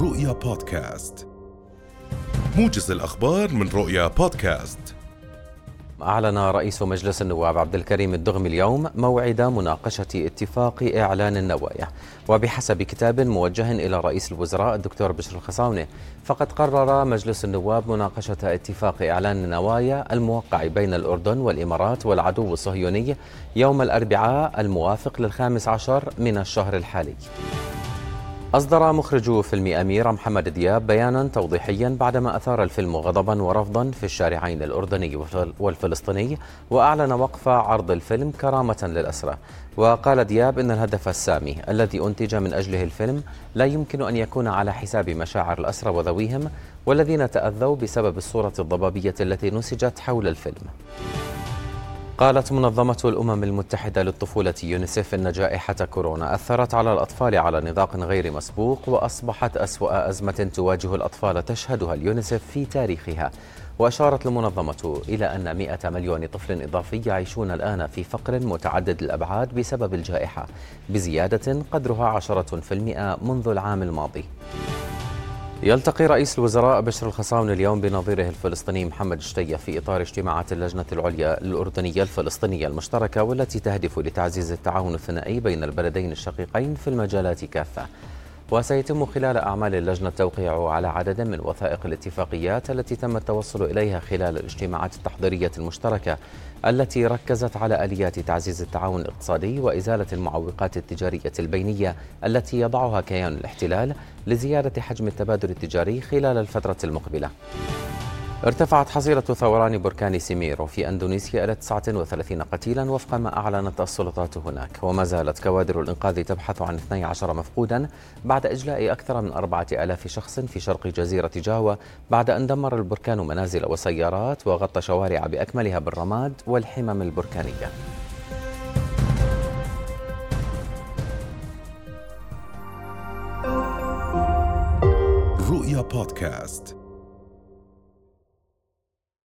رؤيا بودكاست. موجز الأخبار من رؤيا بودكاست. أعلن رئيس مجلس النواب عبد الكريم الدغمي اليوم موعد مناقشة اتفاق إعلان النوايا. وبحسب كتاب موجه إلى رئيس الوزراء الدكتور بشر الخصاونة فقد قرر مجلس النواب مناقشة اتفاق إعلان النوايا الموقع بين الأردن والإمارات والعدو الصهيوني يوم الأربعاء الموافق للخامس عشر من الشهر الحالي. أصدر مخرج فيلم أمير محمد دياب بيانا توضيحيا بعدما أثار الفيلم غضبا ورفضا في الشارعين الأردني والفلسطيني وأعلن وقف عرض الفيلم كرامة للأسرى. وقال دياب إن الهدف السامي الذي أنتج من أجله الفيلم لا يمكن أن يكون على حساب مشاعر الأسرى وذويهم والذين تأذوا بسبب الصورة الضبابية التي نسجت حول الفيلم. قالت منظمة الأمم المتحدة للطفولة يونيسيف إن جائحة كورونا أثرت على الأطفال على نطاق غير مسبوق وأصبحت أسوأ أزمة تواجه الأطفال تشهدها اليونيسيف في تاريخها. وأشارت المنظمة إلى أن 100 مليون طفل إضافي يعيشون الآن في فقر متعدد الأبعاد بسبب الجائحة بزيادة قدرها 10% منذ العام الماضي. يلتقي رئيس الوزراء بشر الخصاون اليوم بنظيره الفلسطيني محمد شتية في إطار اجتماعات اللجنة العليا الأردنية الفلسطينية المشتركة والتي تهدف لتعزيز التعاون الثنائي بين البلدين الشقيقين في المجالات كافة. وسيتم خلال أعمال اللجنة التوقيع على عدد من وثائق الاتفاقيات التي تم التوصل إليها خلال الاجتماعات التحضيرية المشتركة التي ركزت على آليات تعزيز التعاون الاقتصادي وإزالة المعوقات التجارية البينية التي يضعها كيان الاحتلال لزيادة حجم التبادل التجاري خلال الفترة المقبلة. ارتفعت حصيلة ثوران بركان سيميرو في أندونيسيا إلى 39 قتيلا وفق ما أعلنت السلطات هناك وما زالت كوادر الإنقاذ تبحث عن 12 مفقودا بعد إجلاء أكثر من 4000 شخص في شرق جزيرة جاوا بعد أن دمر البركان منازل وسيارات وغطى شوارع بأكملها بالرماد والحمم البركانية. رؤيا بودكاست.